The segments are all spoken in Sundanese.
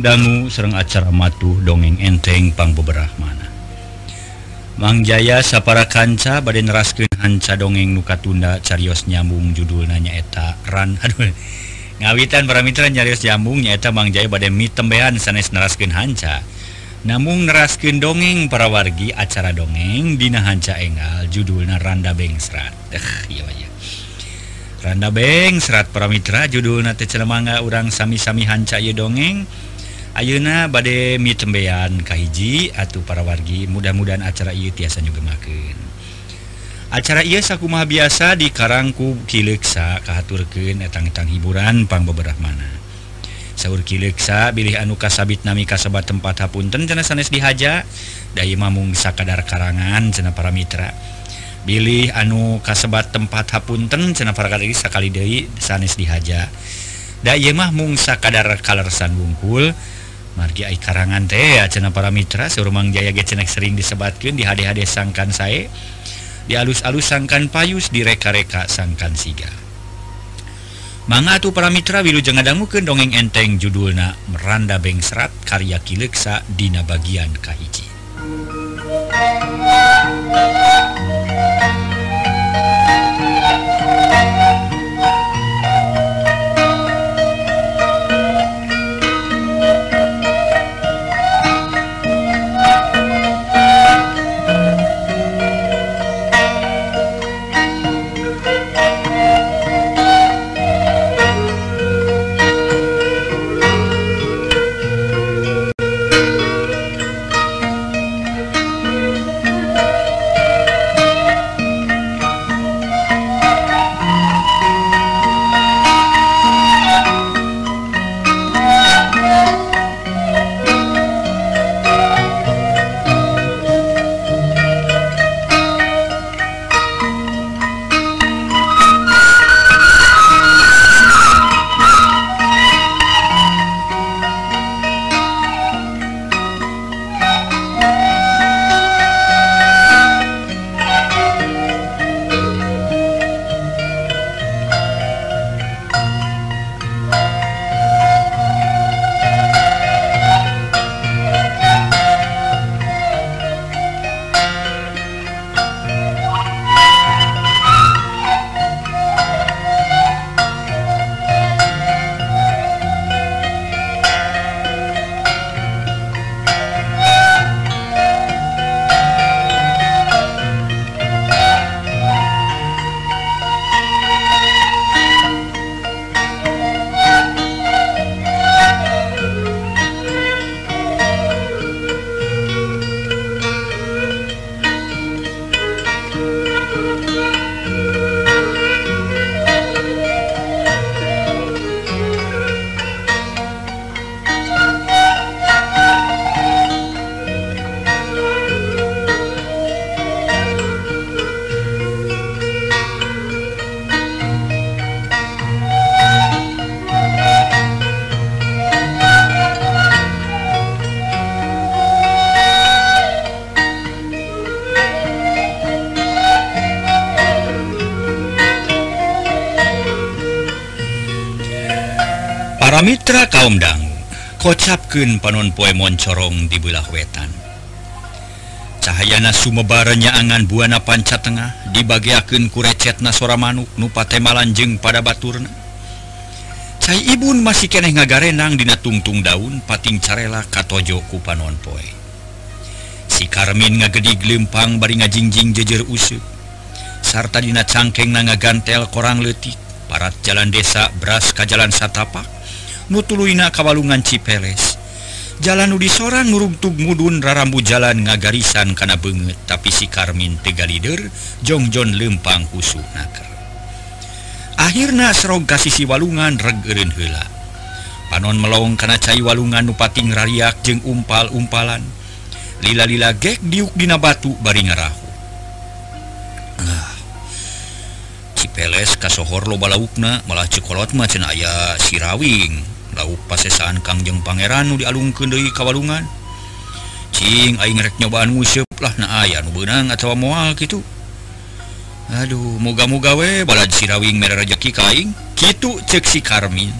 dangu Sereng acara matuh dongeng enteng pang Mang Mangjaya sapara kanca baden raskin hanca dongeng nuka tunda carios nyambung judul nanya eta ran. Aduh ngawitan para mitra nyarios nyambung nyaeta Mangjaya mi mitembehan sanes neraskin hanca namun neraskin dongeng para wargi acara dongeng dina hanca enggal judulna Randa Bengsrat. Eh iya Randa Beng serat para mitra judul na celemanga urang sami-sami hanca ye dongeng. Ayeuna bade mitembean Kahiji atau para wargi. Mudah-mudahan acara ieu tiasa juga acara ia sakumaha biasa di Karangku Kileksa kahaturkeun etang-etang hiburan pang beberapa mana. Saur Kileksa bilih anu kasabit nami kasabat tempat hapunten cenah sanes dihaja. Dai mamung sakadar karangan cena para mitra. Bilih anu kasebat tempat hapunten cena para kali sakali Dewi sanes dihaja. Dayemah mungsa kadar kalersan wungkul margi karangan teh cenah para Mitra serumang Jaya ge cenah sering disebatkeun di hade-hade sangkan sae di alus-alus sangkan payus di reka-reka sangkan siga. Mangga tuh para Mitra wilujeng ngadangukeun dongeng enteng judulna meranda Bengserat karya kileksa Dina bagian Kahiji. Mitra kaumdang kocapken panon poe moncorong di belah wetan. Cahayana Sumebarnya angan Buana panca Tengah dibagiaken kurecet nasora manuk nupa temalanjeng pada Baturna. Cai Ibun masih keeh ngagarenang dina tungtung daun pating carela katojo ku panon poe. Si Karmin ngagedi glempang bari ngajingjing jejer usuk sarta dina cangkeng na ngagantel korang letik parat jalan desa beras ka jalan satapak mutuluina Kawalungan Cipeles. Jalan Udi Soran nurrungtug mudun rarambu jalan ngagarisan kana banget tapi si Karmin tega leader Jongjon lempang husuk naker akhirnya serog kasisi walungan regerin hela panon melong kana cai walungan nupating rariak jeung umpal-umpalan. Lila-lila gek diuk dina batu bari ngarahu. Ah. Cipeles kasohor lo balaukna malah cekolot macen ayah sirawing. lauk pasesaan Kangjeng Pangeran nu dialungkeun deui ka walungan. Cing aing rek nyobaan museup lah na aya nu beunang atawa moal kitu. Aduh moga-moga we balad sirawing mere rejeki ka aing. Kitu ceuk si Karmin.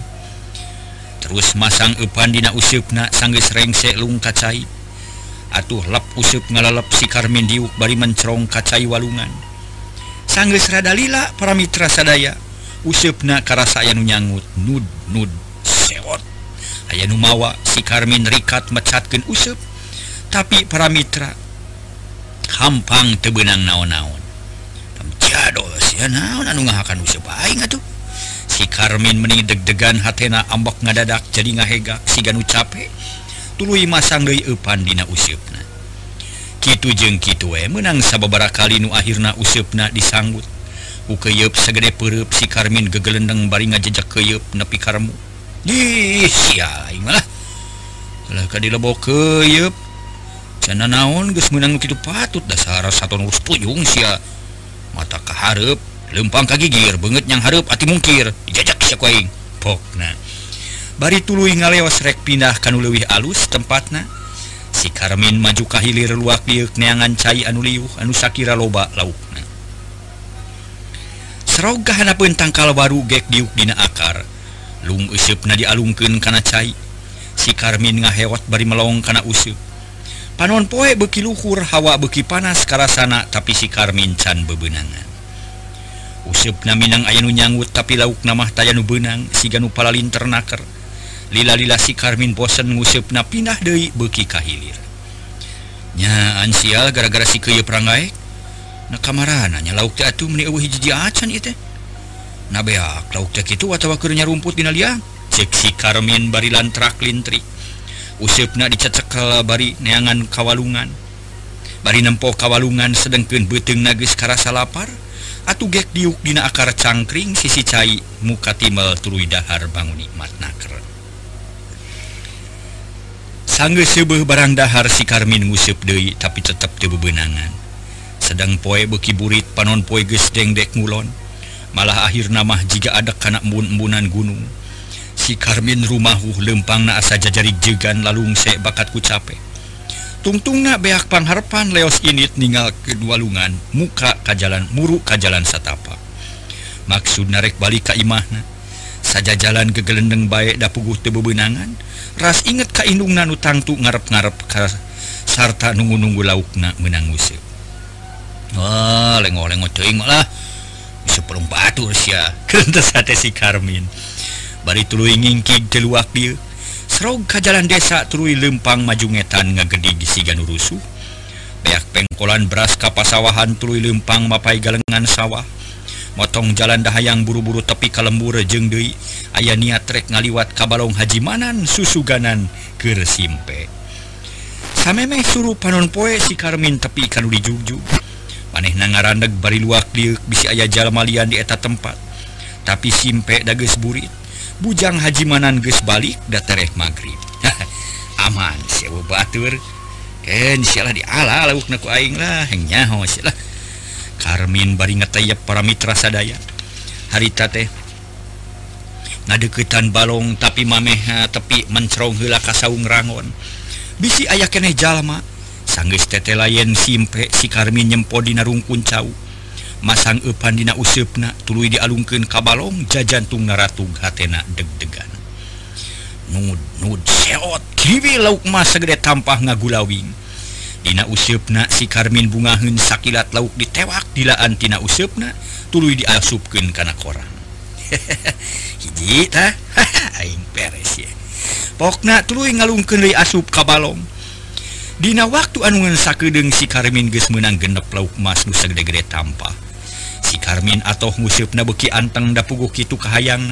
Terus masang eupan dina usupna sanggeus rengsek lung kacai. Atuh lap usup ngalalap si Karmin diuk bari mencerong kacai walungan. Sanggeus rada lila para mitra sadaya usupna karasa anu nyangut nud nud. sewot aya numawa si Karmin Rikat mecatkan usep tapi para Mitra hampang tebenang naon-naon. Tuh si Karmin meni deg-degan hatna ambok ngadadak jadi ngahega si ganu capek tulu masang Pandina usupna Kitu jeng Kitu we menang sababara kali nu akhirnya usupna disanggut. Ukeyup segede perup si Karmin gegelendeng bari ngajejak keyup nepi karmu dilebokep ah. sana naon guys menang gitu patut dasar satu nurstujung sia. Mata keharep lempang ka gigir banget yang harap hati mungkir. Dijajak sia koing pokna bari tuluy ngalewas rek pindah kan leuwih alus tempatna. Si Karmin maju ka hilir luak liuk neangan cai anu liuh anu sakira loba laukna serogah hanapeun tangkal baru gek diuk dina akar. lung usup na dialungkeun kana cai. Si Karmin ngahewat bari melong kana usup panon poe beki luhur hawa beki panas karasana tapi si Karmin can bebenangan. Usup na Minang ayanu nyangut tapi lauk namah tayanu benang si ganu palalin ternaker. Lila-lila si Karmin bosen ngusup na pindah deui beki kahilir. Nya ansial gara-gara si keye perangai na kamarananya lauk teh atuh meni eueuh hiji acan ieu teh. nabeak lauk teh itu atawa keur rumput dina liang cek si Karmin bari lantrak lintri. Usipna dicecekel bari neangan kawalungan. Bari nempo kawalungan sedengkeun beteng nagis karasa lapar atuh gek diuk dina akar cangkring sisi cai muka timel turui dahar bangun nikmat naker. Sangge sebeh barang dahar si Karmin ngusip deui tapi tetap tebebenangan sedang poe beki burit panon poe geus dengdek ngulon. malah akhir nama jika ada kanak embun-embunan gunung. Si Karmin rumahhu lempang na asa jajari jegan bakat bakatku capek tungtung na beak pangharpan leos init ningal kedualungan muka ka jalan muruk ka jalan satapa. Maksud narek balik ka imahna saja jalan kegelendeng baik da puguh tebebenangan ras inget ka indung nanu tangtu ngarep-ngarep sarta nunggu-nunggu laukna menang usip wah lengo-lengo mah lah. seperempat si Karmin bari tulu ngingkig keluar bil Serog ka jalan desa truwi lempang majungetan ngagedi gisigan urusuh beak pengkolan beras kapasawahan truwi lempang mapai galengan sawah. Motong jalan dahayang buru-buru tepi kalembur jeng Dei aya niat trek ngaliwat kabalong hajimanan susuganan kesimpe samemeh suruh panon poe si Karmin tepi kalau dijugju maneh na ngarandeg bari luak diuk bisi aya jalmalian di eta tempat. Tapi simpe dages burit bujang hajimanan ges balik datareh magrib aman sewa batur. Sialah di ala lauk naku aing lah nyaho lah Karmin bari ngetayap para mitra sadaya. Harita teh ngadeketan balong tapi mameha eh, tepi mencerong hela kasaung rangon. Bisi ayah keneh jalma sanggestete lain simpe si Karmin nyempodina rungkun cau masang Epandina usepna tulu dialungken kabalong jajantung naratug hatena deg-degan. Nud nud seot kiwi lauk mas tampah ngagulawing. Dina usepna si Karmin bungahun sakilat lauk ditewak dilaan tina usepna tulu diasupken kana korang. Hiji ta aing peres ya pokna tulu ngalungkeun deui asup ka balong. Dina waktu anungan sakedeng si Karmin ges menang genep lauk Mas nusa gede-gede tampa. Si Karmin atau musib nabeki anteng dapugu Kitu kahayang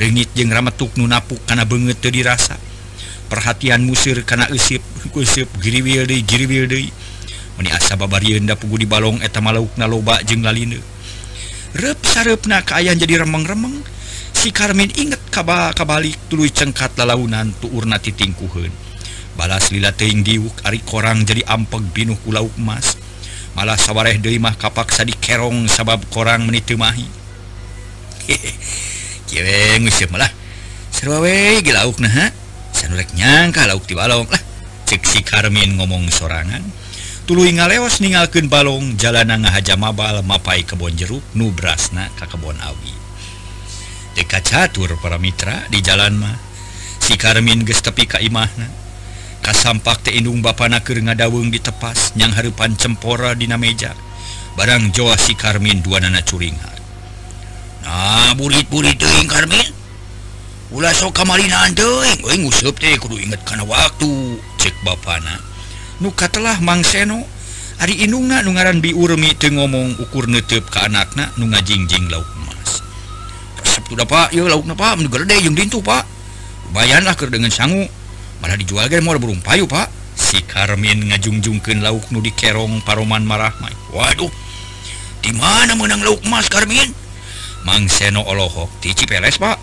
renggit jeung rametuk nu napuk karena banget tuh dirasa. Perhatian musir karena usip usip giriwil deui giriwil meni asa babarian dapugu di balong eta malaukna loba jeung laline rep sarepna kaayaan jadi remeng-remeng si Karmin inget kaba kabalik tuluy cengkat lalaunan tuurna titingkuheun. balas lila teing diuk ari korang jadi ampeg binuh kulauk emas. Malah sawareh deui mah kapaksa dikerong sabab korang meni teu mahi kieu lah. Sarua rek nyangka lauk ti balong lah. Si Karmin ngomong sorangan. Tuluy ngaleos ninggalkeun balong jalana ngahaja mabal mapai kebon jeruk nubrasna ka kebon awi. Deka catur para mitra di jalan mah. Si Karmin geus tepi ka imahna. kasampak teendung Bapak naker di tepas yang harepan cempora dina meja. Barang Jawa si Karmin dua nana curingan nah burit-burit teing Karmin. Ulah sok kamarinaan teing we ngusep teh kudu inget kana waktu cek bapana nu katelah Mang Seno Ari Inungna nu ngaran biurmi te ngomong ukur neuteup ka anakna nu ngajingjing lauk emas. Resep tu Pak, ieu lauk na Pak, mun gede jeung dintu Pak. Bayanlah keur dengan sangu. malah dijual ge mau burung payu pak. Si Karmin ngajungjungkeun lauk nu dikerong paroman marahmai waduh di mana menang lauk emas Karmin? Mang Seno olohok ti Cipeles pak.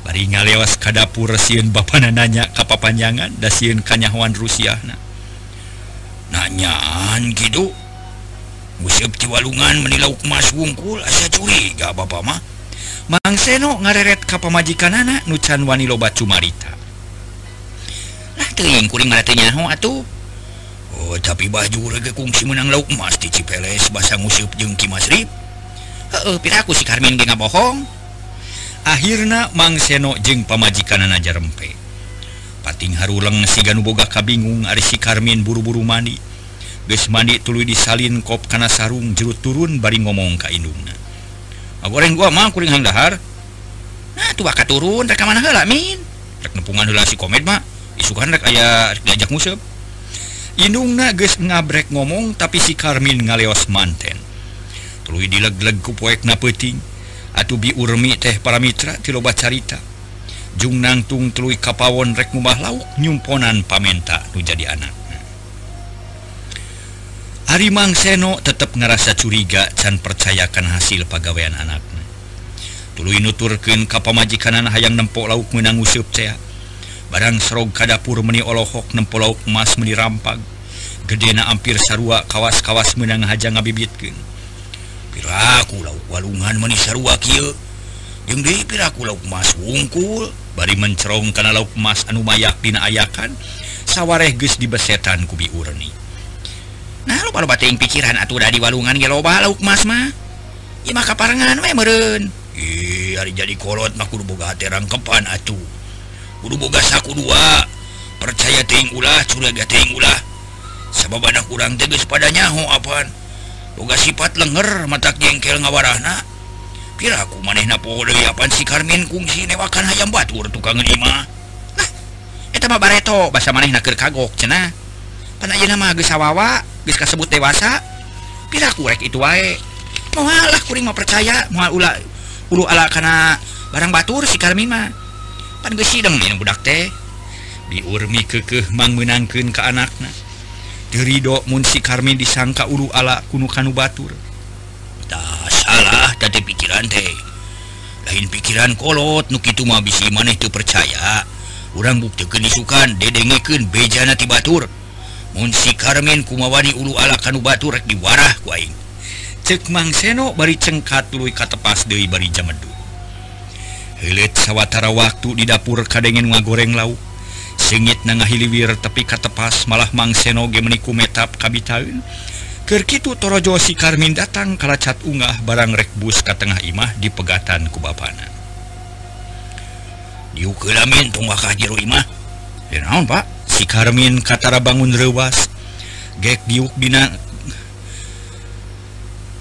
Bari lewas ka dapur sieun bapana nanya ka papanjangan da sieun Rusia Rusiahna nanyaan gitu? Usep di walungan meni lauk emas wungkul asa curiga bapak mah. Mang Seno ngareret ka pamajikanana nu can wani loba cumarita. tuh Oh tapi baju rege kungsi menang lauk emas di Cipeles basa ngusup jeung Kimasrif piraku si Karmin ge bohong Akhirna Mang Seno jeung pamajikan jarempe. pating haruleng si Ganuboga kabingung Ari si Karmin buru-buru mandi. Geus mandi tuluy disalin kop kana sarung jerut turun bari ngomong ka indungna. Goreng gua mah kuring hang dahar. Nah tuh bakal turun rek mana heula min? Rek nepungan heula si komet mah. isukanak aya diajak musep Inung nages ngabrek ngomong tapi si Karmin ngaleos manten. Tulu dileg-leg ku poek na peting bi urmi teh para mitra tiloba carita. Jung nangtung telu kapawon rek mubah lauk nyumponan pamenta nu jadi anak. Ari Mang Seno tetap ngerasa curiga can percayakan hasil pegawaian anaknya. Tulu nuturkan kapamajikan hayang nempok lauk menang usup cea. barang serrong Kadapur meni olohok nempolok emas meni rampag. Gedena hampir sarua kawas-kawas menang haja ngabibitken piraku lauk walungan meni sarua kieu. Jeung deui piraku lauk emas wungkul bari mencerong kana lauk emas anu mayak dina ayakan sawareh geus dibesetan ku biurni nah loba-loba teuing pikiran atuh da di walungan ge loba lauk emas mah. Ieu mah kaparengan we meureun. Ih hari jadi kolot mah kudu boga hati rangkepan atuh. kudu boga saku dua. Percaya teuing ulah curiga teuing ulah sebab anak kurang tegas pada nyaho apaan. Boga sifat lenger matak jengkel ngawarahna. Kira aku maneh deui dari apaan si Karmin kungsi newakan hayam batur tukang lima nah eta mah bareto bahasa maneh keur kagok cenah. Pan ayeuna mah geus awawa geus kasebut dewasa pira aku rek itu wae. Moal lah kuring mah percaya moal ulah ulu ala karena barang batur si Karmin mah. budak teh? Diurmi kekeh mangmenangkan ke anaknya Ridho Musi Karmi disangka ulu ala kunukan Batur. Tak salah tadi pikiran teh. Lain pikiran kolot Nuki itu bisi maneh itu percaya. Orang bukti kenisukan dedengeken bejana ti Batur. Musi Karmin kumawani ulu ala kanu Batur diwarah kuing cek Mang Seno bari cengkat tuluy katepas deui Dewi bari Jamedu Hilit sawwatara waktu di dapur kadengen nga goreng lauk sengit na ngahiliwir tepi katepas malah mang senoge meniku metap kabitaun Kerkitu torojo si Karmin datang kalacat ungah barang rekbus ke tengah imah di pegatan kubapana. Diukelamin tumbakah jero imah. Naon pak? Si Karmin katara bangun rewas. Gek diuk dina...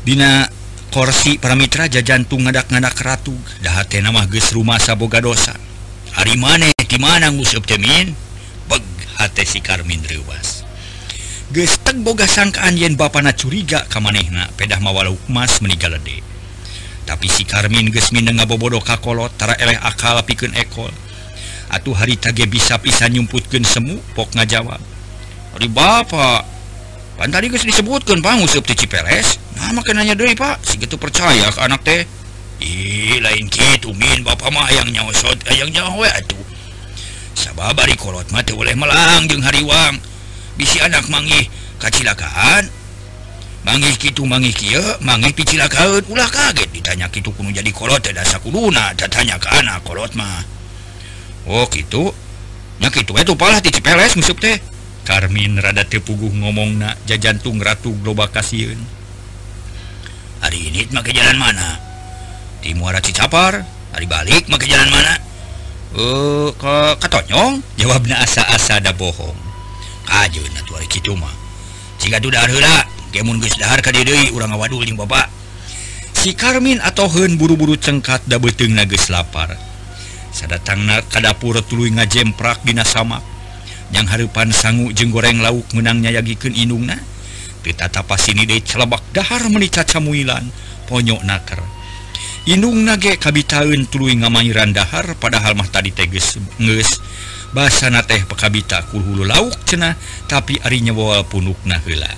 Dina korsi paramira jajantung ngadak-ngadak ratu. Dahati nama ges rumah saboga dosa. Hari maneh gimana ngusupmin si Karmin Rewas gesteg boga sangkaan yen Bapakna curiga kamanehna pedah mawalau emas meninggalde tapi si Karmin gesmin nga bobodo kakolotara eleh akal pikun ekol. Atuh hari tage bisa pisan nyumputkan semu pok ngajawab. Hari Bapak pan tadi guys disebutkan pak ngusup di Cipeles. Nama nanya deh pak. Segitu percaya ke anak teh. Ih lain gitu min bapak mah yang nyosot yang nyawa atuh. Sababari kolot mati oleh melang jeung hariwang. Bisi anak mangi kacilakaan. Mangi gitu mangi kia mangi picilakaan ulah kaget ditanya gitu kuno jadi kolot ada sakuluna datanya ke anak kolot mah. Oh gitu nya gitu itu palah di Cipeles ngusup teh. Karmin rada tepuguh ngomong na ja jantung Ratu Globa kasiun hari ini make jalan mana? Di Muara Cicapar hari balik make jalan mana? Uh, ke katonyong? Jawabnya asa-asa ada bohong. Kaju atuh kitu mah. Jika tuh dahar heula kemun geus dahar ka deui urang awadul jeung bapak si Karmin atau heun buru-buru cengkat da beuteungna geus lapar. Sadatangna ka dapur tuluy ngajemprak dina samak. yang Harpan sanggu jeng goreng lauk menangnya yagiken inungna kita tapas sini de celebak dahar menica camuilan ponyok naker. Inung nage kabitaun tulu ngamairan dahar padahal mah tadi teges nges basana teh pekabita kuhulu lauk cenah tapi ari wawal punuk nahela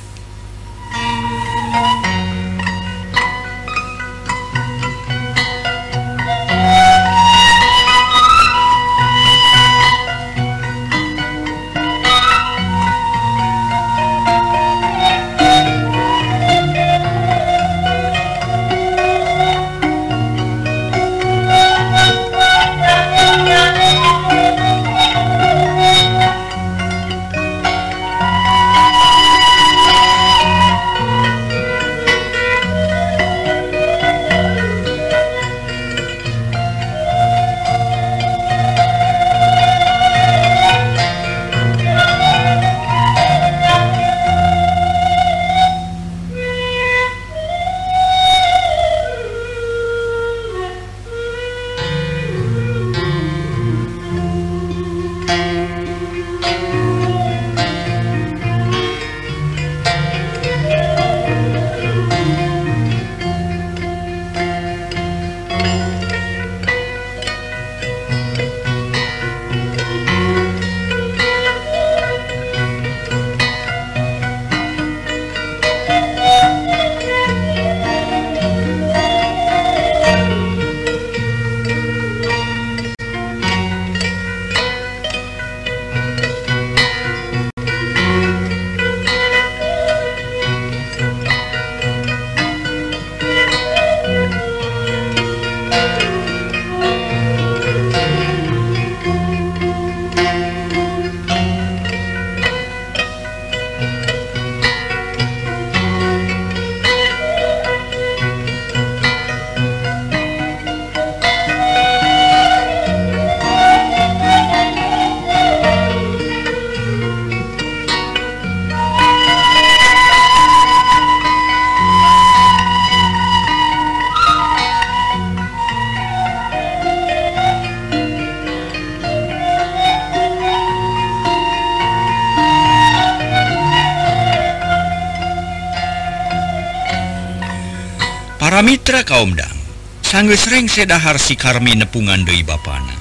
Para kaumdang sangge sering sedahar si Karmi nepungan Dei Bana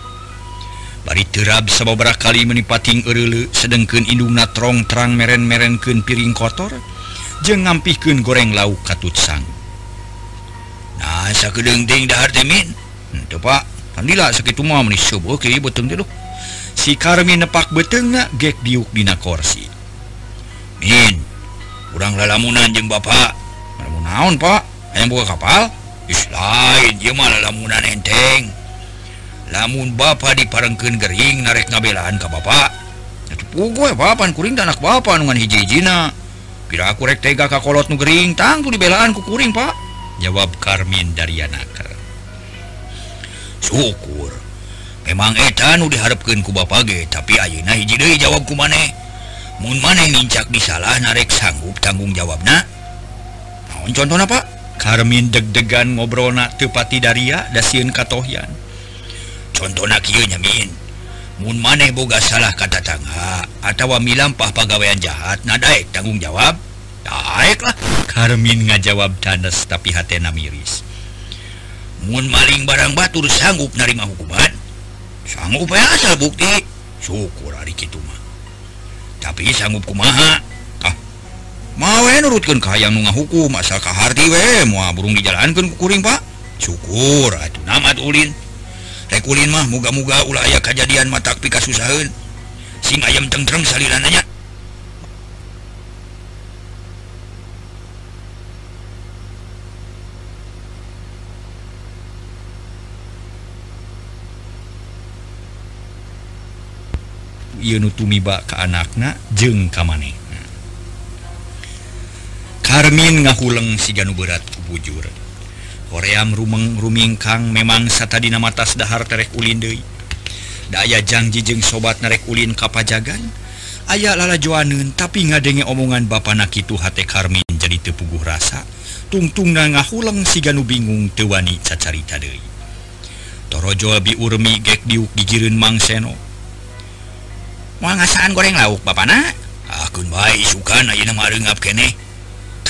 bari terab sababara kali menipating Erele sedengken indung natrong terang meren-merenken piring kotor je ngampihken goreng lauk katut sang. Nah dahar hm, pak. Kandilah segitu oke dulu si Karmi nepak betengah gek diuk dina korsi. Min kurang lalamunan jeng bapak. Naon pak? Ayam buka kapal? lain lamunan enteng? Lamun Bapak diparengken Gering narek ngabelaan ke Bapakpan kuring anak Bapak dengan hijjina pira kurek tega kakolot nugering tangku dibelaan kukuring Pak. Jawab Karmin dari Yanaker syukur. Memang etan diharapkan ku Bapakge tapi Auna hij jawabku maneh. Maneh mincak disalah narek sanggup tanggung jawab nah contoh apa Karmin deg-degan ngobrol na tepati Daria daun katoyan contoh min. Mun maneh boga salah kata tangga atau wami lampah pegawaian jahat nadaik tanggung jawab. Daiklah Karmin ngajawab danas tapi hatena miris. Mun maling barang batur sanggup narima hukuman. Sanggup asal bukti. Syukur hari Kituma tapi sanggup kumaha? nurutkan kayak nunga hukum asal kahati we mua burung dijalankan kukuring Pak. Syukur atuh nama ulin. Rekulin mah muga-muga ulah aya kejadian mata pika susahin sing ayam tengrem salirananya Yunutumi ke anakna jeng kamane Karmin ngahuleng si Janu berat bujur. Koream rumeng rumingkang memang satadina matas dahar terek ulin Dei daya janji jeung sobat narek ulin kapajagan ayaah lala Joanun tapi ngadenge omongan Bapak Nakitu H Karmin jadi tepuguh rasa. Tungtung na ngahuleng si Ganu bingung tewani cacarita Dei Torojo bi urmi gek diuk dijirin Mang Seno. Wangasaan goreng lauk Bapak na akun baik suka na marengap kene.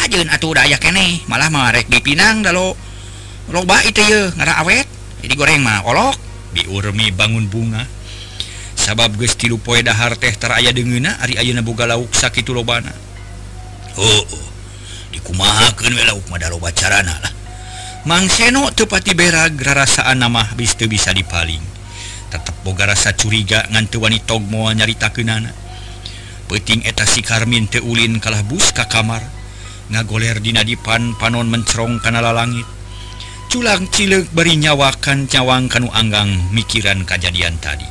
kajun atuh daya kene malah marek di Pinang da loba itu ye ngara awet. Jadi goreng mah olok. Diurmi bangun bunga. Sabab geus tilu poe dahar teh teraya deungeuna ari ayeuna boga lauk sakitu lobana. Oh, oh. dikumahakeun we lauk mah loba carana lah. Mang Seno tepati berag rarasaan nama bis teu bisa dipaling. Tetap boga rasa curiga ngan teu wani tog moal nyaritakeunana. Peuting eta si Karmin teu ulin kalah bus ka kamar. ngagoler Dina dipan panon mencerong kanala langit culang cilik beri nyawakan cawang kanu Anggang mikiran kejadian tadi.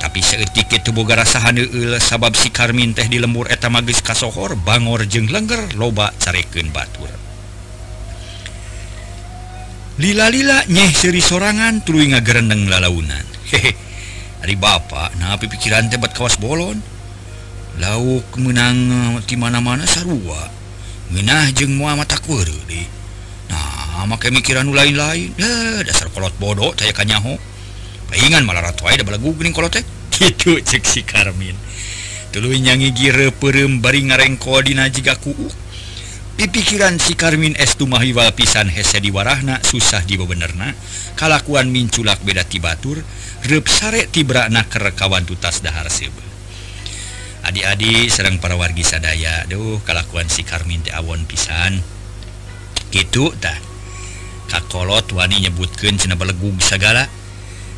Tapi seetik rasa sahanil sabab si Karmin teh di lembur eta magis kasohor Bangor jeng lengger loba careken Batur. Lila-lila nyeh seri sorangan tulu ngagerendeng lalaunan. Hehe Ari Bapak napi pikiran tebat kawas bolon. Lauk menang eh, di mana-mana sarua. Minah jeung Muhammad takur di make mikiran lain-lain. Ya dasar kolot bodoh saya kanyaho. Pengan malah ratu aja kolot gitu cek si Karmin. Tuluy nyangi gire peureum bari ngarengko dina jiga kuuk pikiran si Karmin estumahiwal pisan hese diwarahna susah dibebenerna kalakuan minculak beda tibatur rep sare tibrakna kerekawan tutas dahar sebe adik-adik Serang para wargi sadaya. Duh kelakuan si Karmin di awon pisan. Gitutah kakkolot Wani nyebutkan senabelegu segala.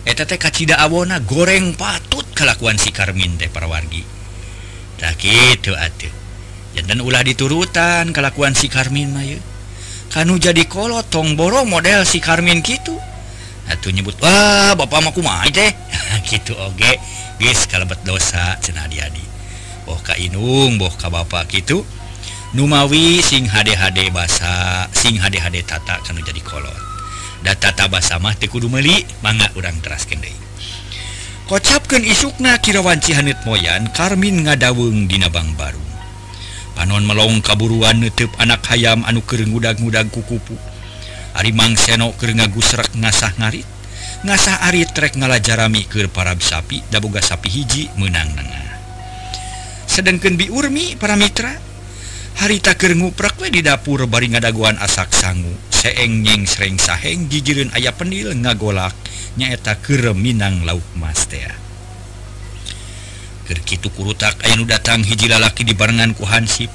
Eteta Awona goreng patut kelakuan si Karmin teh para wargi. Tak itu dan ulah diturutan kelakuan si Karmin May kamu jadi kolot tongboro model si Karmin gitu atuh nyebut Wah Bapak mauku main deh gitu Oge. Bis kalebet dosa cena adi-adik boh Kainung boh ka Bapak gitu Numawi sing HDHD basa sing HDHD tata kan jadi kolot datata basa mah tekudu meli manga urang teras kendai kocapkan isukna kirawan cihanet moyan Karmin ngadaweng dinabang baru. Panon melong kaburuan nutup anak hayam anu kering gudang-gudang kukupu. Arimang seno keur ngagusrek ngasah ngarit. Ngasah Ari trek ngalajarami ke parab sapi daboga sapi hiji menang nengah. sedangkan biurmi para Mitra harita keguprak di dapur bari ngadaguan asak sanggu seengyeng sering saheng gijirin ayah penil ngagolak nyaeta kere Minang lauk Mastea Kerkitu kurutak ayanu datang hiji lalaki di barengan ku Hansip.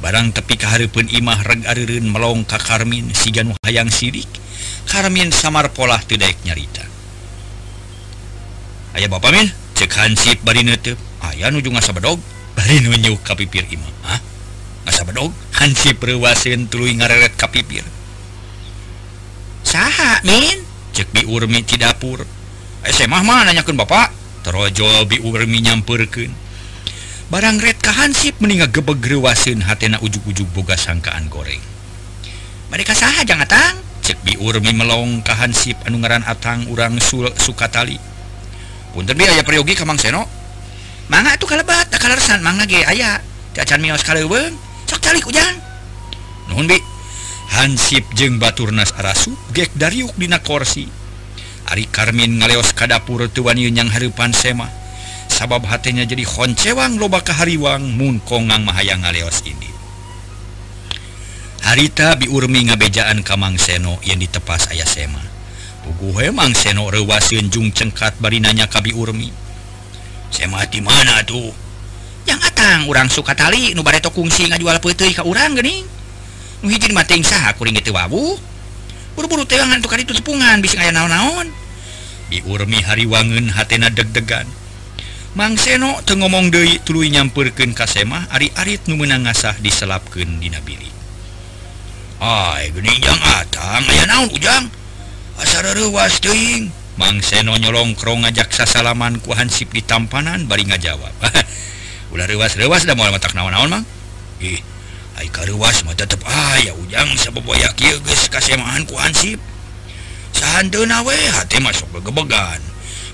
Barang tepi keharipun Imah reg aririn melong ka Karmin sigan hayang sidik. Karmin samar pola tidak nyarita. Ayah Bapak Min cek Hansip bari neuteup aya nuju ngasabadog bari nunjuk kapipir imah ah asa bedog hansi perwasin tuluy ngareret kapipir saha min? Cek bi urmi ti dapur. Eh mah mah nanyakeun bapak terojo bi urmi nyampeurkeun barang red ka hansip meninga gebeg reuwaseun hatena ujug-ujug boga sangkaan goreng. Mereka saha jangan atang cek bi urmi melong ka hansip anu ngaran atang urang sukatali. Punten bi aya ka kamang seno. manga tuh kalebat kalarsan manga ge aya. Cacan mios kaleuweung sok calik ujang nuhun bi. Hansip jeung baturnas arasu gek dariuk dina korsi. Ari Karmin ngaleos ka dapur teu wani nyang hareupan semah sabab hatenya jadi honcewang loba ka hariwang mun kongang mahayang ngaleos ini. Harita biurmi ngabejaan ka Mang Seno yang ditepas aya sema. Ugu Mang Seno reuwaseun jung cengkat bari nanya ka biurmi. mati mana tuh yang atang orang suka tali bareto kungsi ngajual putih geuning nu hiji mah mating saha kuring itu wabu buru-buru tewangan tukar itu tepungan bisa aya naon-naon diurmi hariwangun hatena deg-degan Mang Seno teu ngomong deui tuluy nyampeurkeun ka Semah ari-arit nu meunang ngasah diselapkeun dina bilik. Ai geuning jang atang aya naon ujang? Asa reuwas teuing. mangseno nyolongkrong ngajak sasalaman ku hansip di tampanan bari ngajawab. Ulah rewas-rewas da moal matak naon-naon mang. Ih ai karewas mah tetep aya ujang sababoya kieu geus kasemahan ku hansip sahanteuna we hate masuk gegebegan.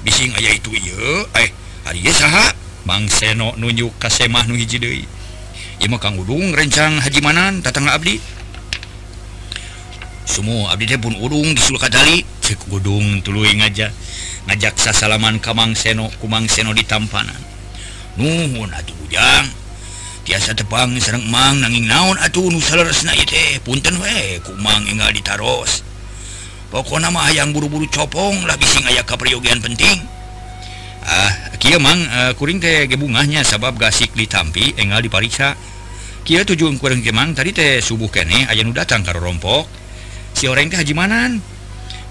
Bising aya itu ieu eh hari ieu saha? Mangseno nunjuk kasemah nu hiji deui. Ieu mah kang udung rencang hajimanan tatangga abdi. semua Abdi pun udung disulkatali cek udung tulu ngajak ngajaksa salaman Kamang Seno Kumang Seno di tampanan. Nuhun atuh bujang. Tiasa tepang serang emang nanging naon atuh teh? Punten we kumang enggak ditaros. Pokok nama ayam buru-buru copong lah bising aya kapriogian penting. Ah kia mang uh, kuring teh gebungahnya sabab gasik ditampi enggak dipariksa. Kia tujuan kurang kemang tadi teh subuh kene ayah nu datang karo rompok. sireng ke Hajimanan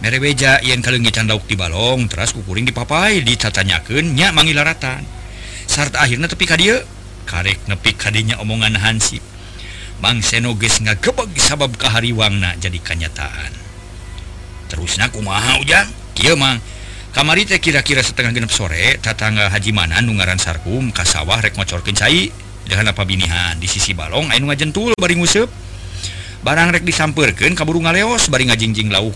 merebeja yen kalungi candauk di balong terus kukuring dipapai ditatanyakeun nya mangilaratan sarta akhirnya tepi ka dieu karek nepi kadinya omongan Hansip. Bang Senoges ngagebeg sabab kahariwangna jadi kenyataan. Terusnya kumaha ujang? Kieu mang kamari teh kira-kira setengah genep sore tatangga Hajimanan nungaran sarkum kasawah rek ngocorkeun cai. Dengan apa binihan di sisi balong ayo ngajentul bari ngusep. barang rek disampurkan kaburu ngaleos bari ngajingjing lauk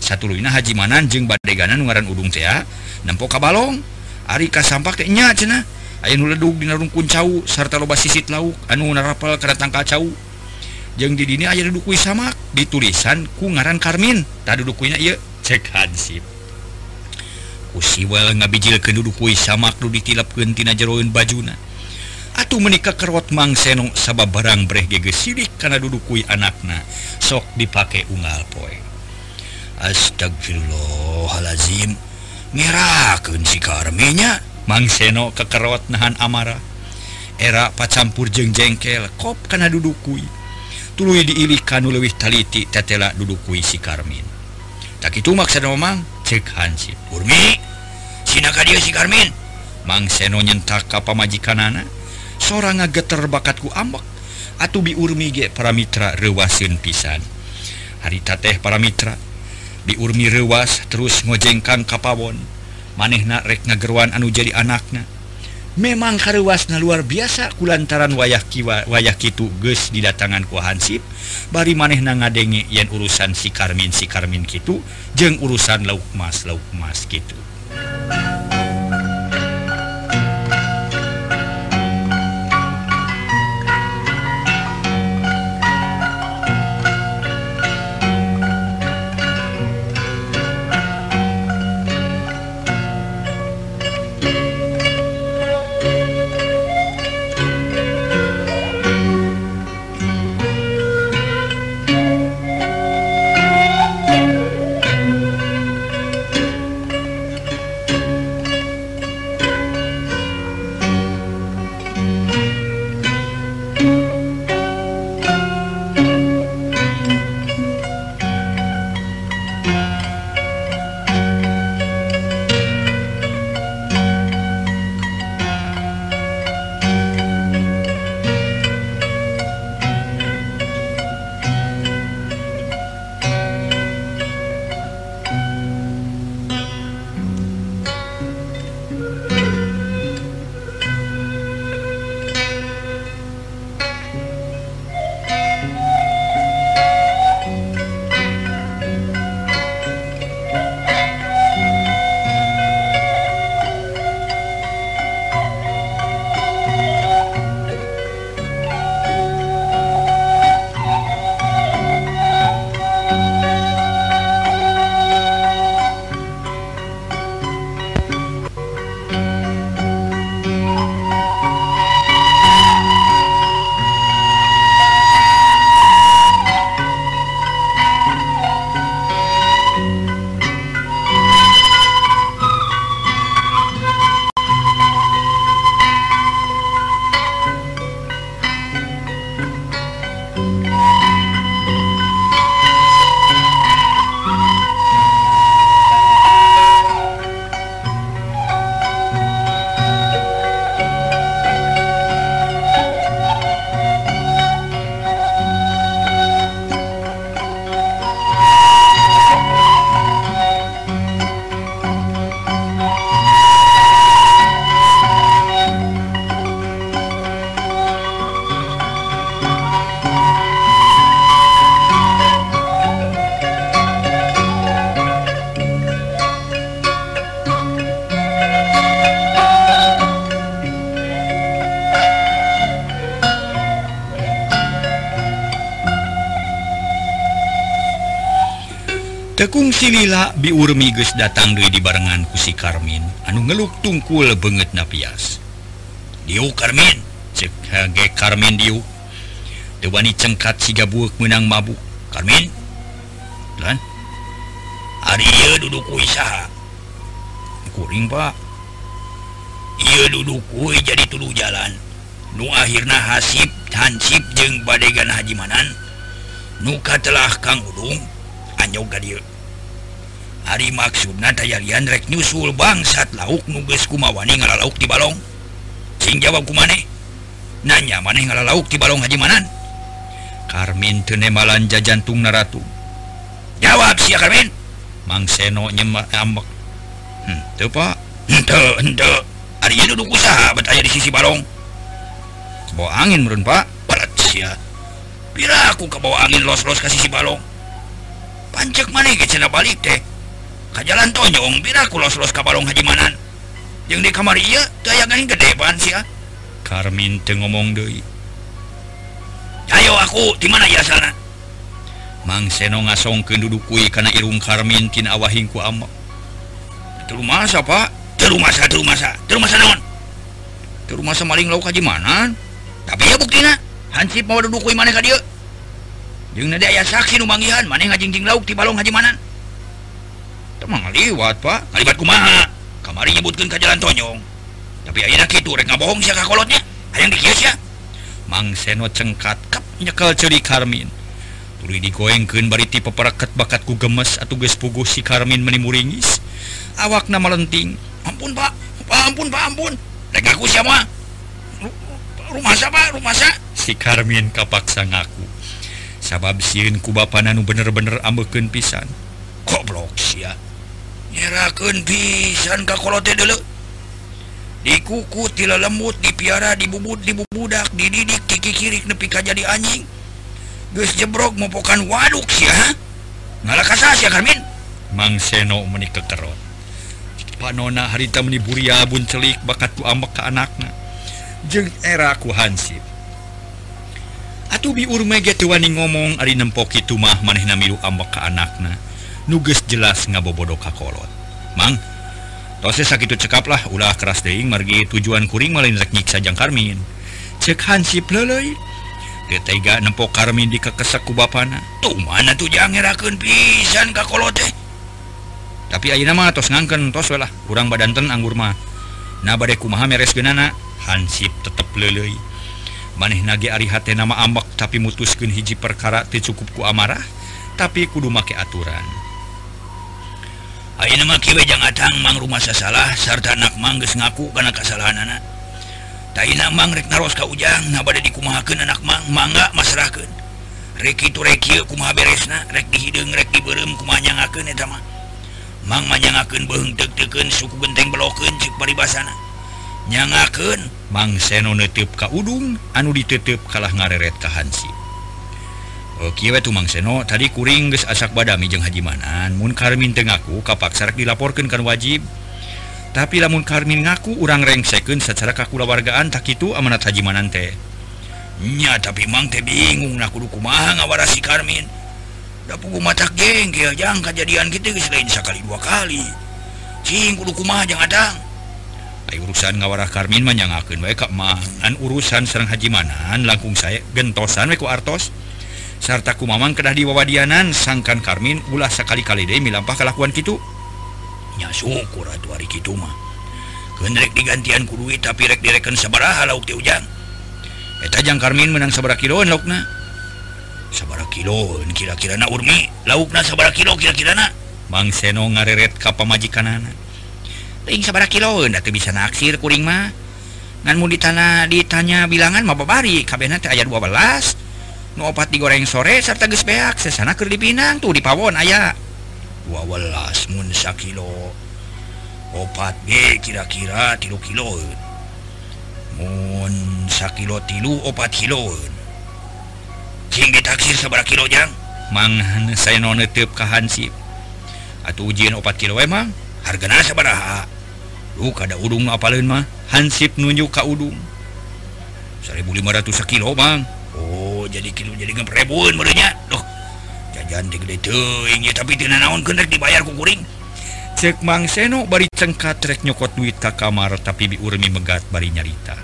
satu Luina Hajimanan jeung badeganan ngaran Udung tea ka balong. Ari kasampaknya cena aya nuledug dina rungkun cau sarta loba sisit lauk anu narapal keratang kacau. Jeung di dini aya duduk kui samak ditulisan ku ngaran Karmin. Tak duduk kuina ieu cek hansip. Ku siwel ngabijil ke duduk kui samak nu ditilapkeun tina jeroeun bajuna. Atuh menikah kerot Mang Senong sabab barang breh gege sidik karena dudukui anakna. Sok dipakai unggal poe. Astagfirullahalazim ngerakeun si karminya Mang Seno kekerot nahan amarah era pacampur jeng jengkel kop karena dudukui tulu diilikan lewih taliti tetela dudukui si Karmin. Tak itu maksud memang cek Hansip Urmi Sinaka dia si Karmin? Mang Seno nyentak ka majikan anak sora ngageter bakatku ambek. Atau biurmige para Mitra rewasin pisan. Harita teh para Mitra diurmi rewas terus ngojengkang kapawon manehna rek ngageruan anu jadi anaknya memang karewasna luar biasa kulantaran wayah kiwa wayah Kitu ges didatangan ku Hansip. Bari maneh na ngadenge yen urusan si Karmin si Karmin Kitu jeung urusan lauk Mas lauk Mas gitu tekung Siwila biurmigus datang Dewi di barengan kusi Karmin. Anu ngeluk tungkul banget napias Diu Karmin. Cek Karmin Diu. Dewani cengkat siga buuk menang mabuk Karmin? Dan hari duduk kuisaha kuring Pak. Iya duduk kue jadi tulu jalan. Nu akhirnya hasib hansip jeng badegan hajimanan nuka telah Kang Udung. nyoga dia. Hari maksud ya rek nyusul bangsat lauk nuges kumawani ngala lauk di balong. Sing jawab kumane nanya maneh ngala lauk di balong haji manan. Karmin tenemalan jantung naratu. Jawab si Karmin Mang Seno nyemak ambek. Hmm, tuh pak. Ente ente hari ini duduk usaha betanya di sisi balong. Kebawa angin merun pak. Balat sia. Bila aku kebawa angin los-los ke sisi balong? pancek man balik teh? Ka jalan tonyong biraku los-los kabalong Hajimanan yang di kamar iya tayangan gede ban sih ah. Karmin teu ngomong deui Ayo aku di mana ya sana? Mang Seno ngasongkeun duduk kui kana irung Karmin tina awahing ku amak Teu rumasa Pak? Teu rumasa teu rumasa teu rumasa naon? Teu rumasa maling lauk Hajimanan tapi ya buktina hansip mau duduk kui mana ka dieu aya saksi nubangihan maneh ngajingjing lauk di balong hajimanan temang liwat pak. Ngalibat kumaha? Kamari nyebutkan ke jalan tonyong. Tapi ayeuna kitu rek ngabohong sia ka hayang dikieu sia Mang Seno cengkat kap nyekel ceri Karmin. Tuluy digoengkeun bari ti peperaket bakat ku gemes atuh geus puguh si Karmin menimuringis awakna lenting ampun pak. Pak ampun pak ampun. Rek aku sia rumah siapa rumah sa. Si Karmin kapaksa ngaku. sabab siun kuba pananu bener-bener ambeken pisan. Goblok nyeraken pisan kakolote dulu dikuku tila lembut dipiara dibubut dibubudak dididik kiki kirik nepi ka jadi anjing. Geus jebrok mopokan waduk sia ngalah kasah sia Karmin? Mang Seno meni kekerot. Panona harita meni buria celik bakat ku ambek ka anakna. Jeung era ku hansip. Atuh biur megawani ngomong ari nempoki tumah maneh namilu ambek ke anakna. Nuges jelas ngabobodo kakolot Mang tose sakit cekaplah ulah keras deing margi tujuan kuring malinrek nyiksa jang Karmin. Cek hansip lelei ketega nempok Karmin di kekesak ku bapana. Tuh mana tuh jangerakeun pisan kakolot teh? Tapi ayeuna mah tos ngangken tos we lah kurang badanten anggur mah. Nah bade kumaha meres genana hansip tetep lelei maneh nage Arihati nama ambak tapi mutuskan hiji perkara cukupku amarah tapi kudu make aturan. Mang rumah salah sarta anak mangges ngaku karena kesalahan anak Tainangreknaros kaujang nabada dikumahaken anak mang mangga masyarakat Reki itu reki kuma beresna rek dihidung rek diberem kumanyangakeun eta mah. Mang manyangakeun beung deg-degen suku genteng belokeun cik paribasana. Nyangakeun Mangseno ka udung anu ditutup kalah ngareret kahansi Oke oh, Mang Mangseno tadi kuring geus asak badami jeung Hajimanan. Mun Karmin Tengaku kapaksarak dilaporkan kan wajib. Tapi lamun Karmin ngaku urang rengsekeun secara kakulawargaan tak itu amanat Hajimanan teh. Nya tapi Mang teh bingung nak kudu kumaha ngawarasi Karmin. Da pugu matak jengkel jang kejadian kita geus lain sakali dua kali. Cing kudu kumaha jang adang? urusan ngawarah Karmin menyangaken waikmahan urusan Serang Haji Manan langkung saya gentosan Weko Artos. Sertaku Mamang kedah diwawadianan sangkan Karmin ulah sekali-kali Demi milampah kelakuan gitu nya syukur atuh hari gitu mah. Kendrek digantian kuduit tapi rek direken sabaraha lauk ti ujang. Eta jang Karmin menang sabara kiloan laukna. Sabara kiloan kira-kira na urmi. Laukna sabara kilo kira-kira na Bang Seno ngareret ka pamajikanan kilo bisa naksir kuring mah. Nganmu di tanah ditanya bilangan mau babari? KB aya 12 nuopat digoreng sore serta gespeak sesana ke dipinang tuh di Pawon aya 12 Musa kilo opat B kira-kira tilu kilo Musa kilo tilu opat kilo tinggi taksir sebera kilo jang. Mangan saya non netep kahansip atau ujian opat kilo eh, emang hargana seberaha uh, kada udung apalin mah hansip nunjuk ka udung. 1500 kilo Bang. Oh jadi kilo jadi ngerebun merenya doh jajan digede teuing ya tapi tina naon kenek dibayar ku kuring cek Mang Seno bari cengkat rek nyokot duit ka kamar tapi biurmi megat bari nyarita.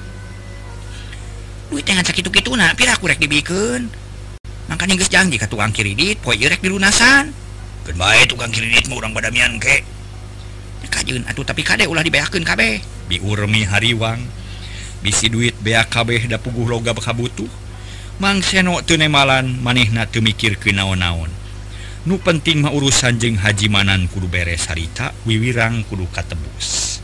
Duit teh sakit itu na pira kurek rek dibikeun makanya geus janji ka tukang kredit poe rek dilunasan. Keun bae tukang kredit mah urang badamian ke Kajun atuh tapi kade ulah dibeakeun kabeh. Biurmi hariwang. Bisi duit bea kabeh da puguh loga bakabutuh. Mang seno teu nemalan manehna teu mikirkeun naon-naon. Nu penting mah urusan jeung haji manan kudu beres harita, wiwirang kudu katebus.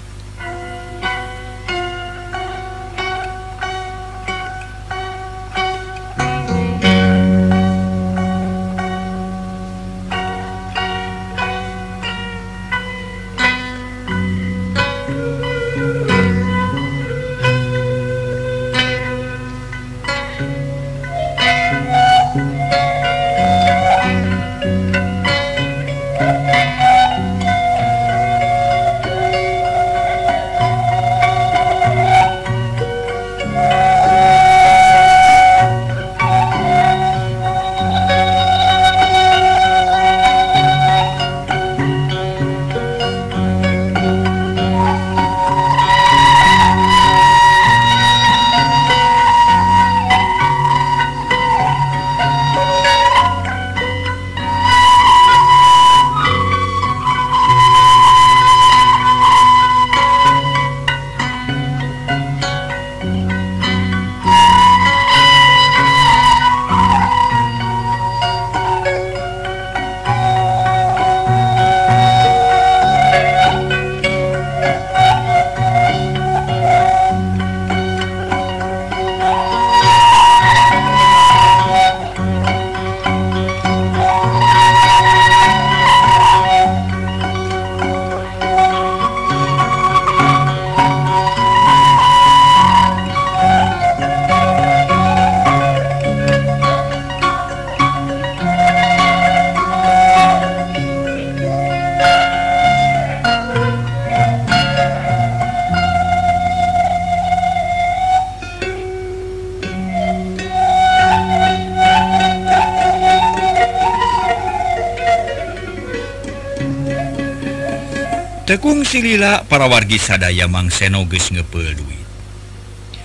tekung silila para wargi sadaya Mang Senoges ngepel duit.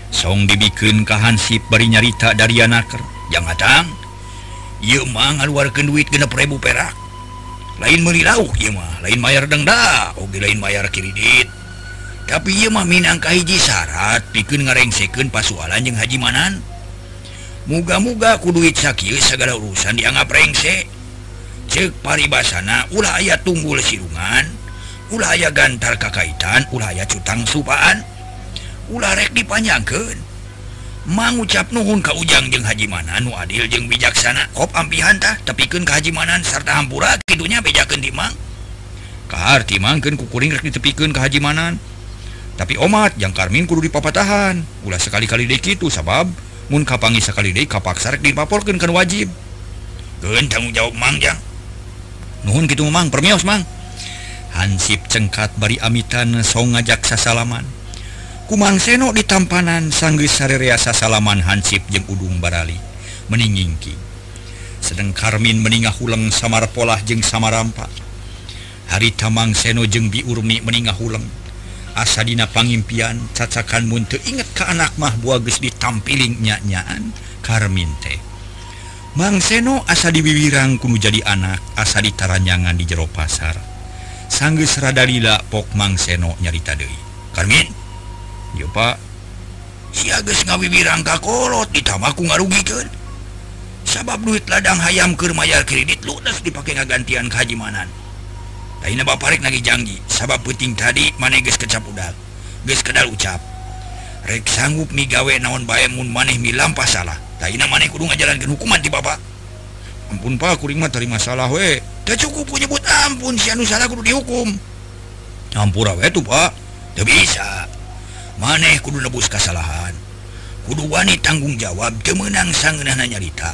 Song dibikin kahansip bari nyarita dari anaker jangan datang Ieu mang ngaluarkeun duit genep ribu perak. Lain meuli lauk ieu mah lain mayar dengda oge lain mayar kiridit tapi ieu mah minang hiji syarat pikeun ngarengsekeun pasualan jeung Haji Manan. Muga-muga ku duit sakieu segala urusan dianggap rengse. Cek paribasana ulah aya tunggul sirungan. ulahaya gantar kakaitan ulahaya cutang supaan. Ularek dipanjangkan mengucap nuhun Ka ujang jeung Hajimanan nu Adil jeung bijaksana. Kop amphantah tepiken kehajimanan serta hampura tidurnya bejaken dimang Kahati mangken kukuring rek ditepiken ke tapi omat yang Karmin kudu dipapatahan. Ulah sekali-kali dek itu sabab mun kapangi sekali dek kapaksar dipaporkan kan wajib. Gen tanggung jawab mangjang nuhun gitu mang permios mang. Hansip cengkat bari amitan so ngajak sasalaman. Kumang seno di tampanan sanggis sarerea sasalaman Hansip jeung udung barali meningingki. Sedang Karmin meningah huleng samar pola jeung samarampa. Hari tamang seno jeung biurmi meningah huleng asadina pangimpian cacakan muntu inget ke anak mah buagus ditampiling nyanyaan Karmin teh. Mang Seno asa diwiwirang kudu jadi anak asa ditaranyangan di jero pasar. sanggus radalila Pokmang Seno nyarita Dei Karmin yo Pak ngawi birangkakolot ditamaku ngarugikan sabab duit ladang hayam kemayar kredit lunas dipakai ngagantian kehajimanan lain Bapak lagi janji sabab puting tadi maneges kecap udal guys kedal ucap. Rek sanggup migawe naon bayemun maneh milam salah. Lain maneh kudu ngajalankeun hukuman di Bapak ampun Pak kurima tadi masalah we. Tak cukup menyebut ampun si anu salah kudu dihukum. Campur awe tuh Pak. Tidak bisa. Maneh kudu nebus kesalahan kudu wani tanggung jawab jemenang sangenahna nyarita.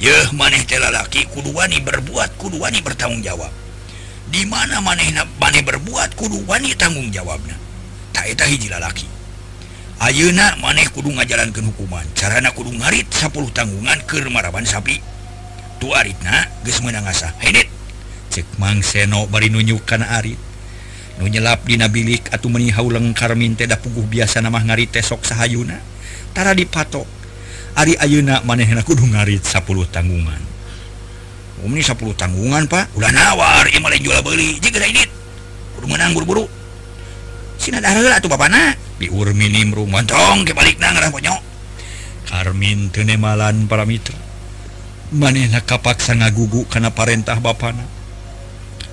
Yeh maneh telalaki kudu wani berbuat kudu wani bertanggung jawab. Di mana maneh maneh berbuat kudu wani tanggung jawabnya tak eta hiji lalaki. Ayeuna maneh kudu ngajalankeun hukuman. Carana kudu ngarit 10 tanggungan ke maraban sapi. cekmang seno bari nunyukan Ari. Nu nyelap dina bilik atau menihau lengkar minte da puguh biasa nama ngari tesok sahayuna. Tara dipatok Ari Ayuna manehna kudu ngarit 10 tanggungan. Umni 10 tanggungan pak? Udah nawar ieu mah jual beli jeung gede dit. Kudu menang buru-buru. Sina da heula atuh bapana. Biur minim rumontong ke balikna ngarah ponyok Karmin tenemalan para mitra. manehna kapaksa ngagugu kana parentah bapana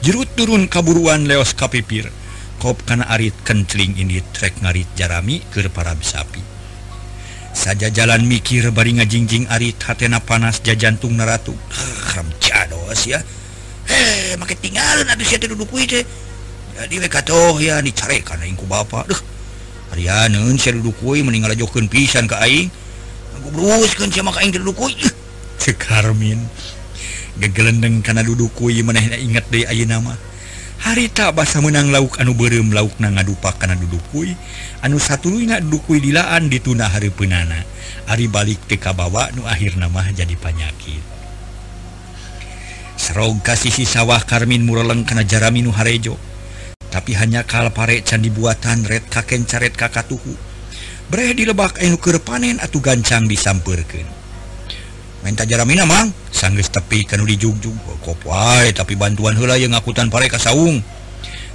jerut turun kaburuan leos kapipir. Kop kana arit kentling ini trek ngarit jarami ke para sapi. Saja jalan mikir bari ngajingjing arit hatena panas jajantung naratu kram ah, cados ya. He make tinggalin atuh sia duduk kuy teh jadi we katoh ya dicarekan aing ku bapa. Duh Arianeun sia duduk kuy mending ngalajokeun pisan ka aing. Aku bruskeun sia maka aing duduk kuy cekarmin gegelendeng karena duduk kui meneh ingat De ayu nama harita bahasa menang lauk anu berem lauk na ngadupa karena dudukui anu satu ingat dukui dilaan dituna hari penana. Ari balik teka bawa nu akhir nama jadi panyakit. Seroga sisi sawah karmin mureleng karena jarami nu harejo. Tapi hanya kal pare candi buatan red kaken caret kakatuhu breh dilebak enu keur panen atau gancang disampurkan. minta jaramina ah. Mang sangges tepi kan dijungjung oh, kopai tapi bantuan hela yang ngakutan pare kasaung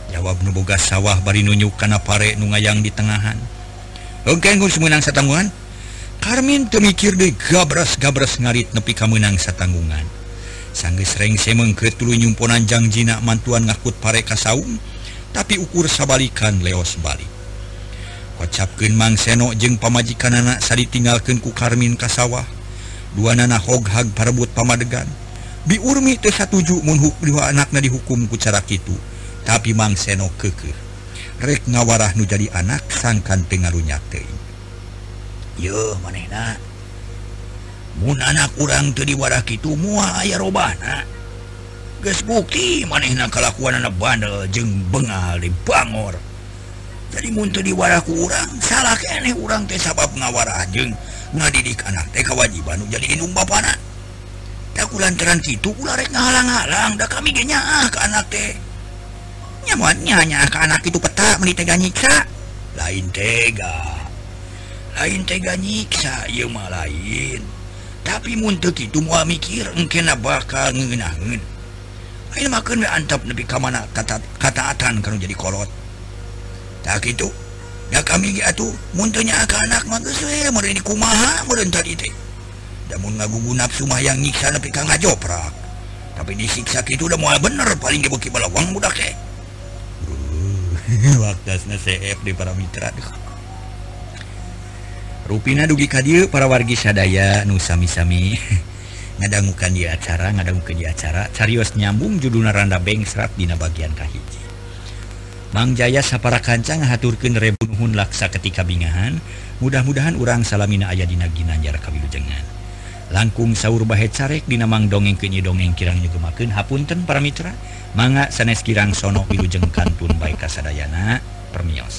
jawab nuboga sawah bari nunjuk karena pare nungayang di tengahan. Oke gue semenang satanggungan Karmin temikir deh gabras-gabras ngarit nepi kamenang satanggungan sangges rengse mengkret tulu nyumponan jangjina mantuan ngakut pare kasaung tapi ukur sabalikan leos balik. Kocapkan Mang Seno jeung pamajikan anak sadi tinggalkan ku Karmin kasawah dua nana hoghag parebut pamadegan. Biurmi itu satuju munhuk dua anaknya dihukum kucara itu tapi mang seno keke rek ngawarah nu jadi anak sangkan pengaruhnya teuing. Yo manehna. Mun anak urang teu diwarah kitu moal aya robana geus bukti manehna kelakuan anak bandel jeung bengal di bangor jadi mun teu diwarah ku urang salah keneh urang teh sabab ngawarah jeung ngadidik anak teh kewajiban jadi lindung bapana tak lantaran gitu ulah rek ngahalang-halang. Dah kami genya ah ke anak teh nyamannya hanya ke anak itu peta meni tega nyiksa. Lain tega. Lain tega nyiksa ya mah lain. Tapi muntuk itu mau mikir mungkin bakal ngenangin ini makin antap lebih kamana kata kataatan kalau jadi kolot. Tak itu Ya kami atuh muntuhnya akan anak mantus ini kumaha merentat itu. Namun ngagugu nafsu mah yang nyiksa nepi ka ngajoprak. Tapi disiksa itu udah mau bener paling ge beki balawang budak teh. Waktasna CF di para mitra. Rupina dugi ka dieu para wargi sadaya nu sami-sami ngadangukan di acara ngadangukeun di acara carios nyambung judulna randa bengsrat dina bagian kahiji. Mang Jaya sapara kancang haturkeun rebunuhun laksa ketika bingahan mudah-mudahan urang salamina aya dina ginanjar kawilujengan. Langkung saur bahet carek dina mang dongeng kenyi dongeng kirang nyugemakeun hapunten para mitra. Mangga sanes kirang sono wilujeng kantun baik kasadayana permios.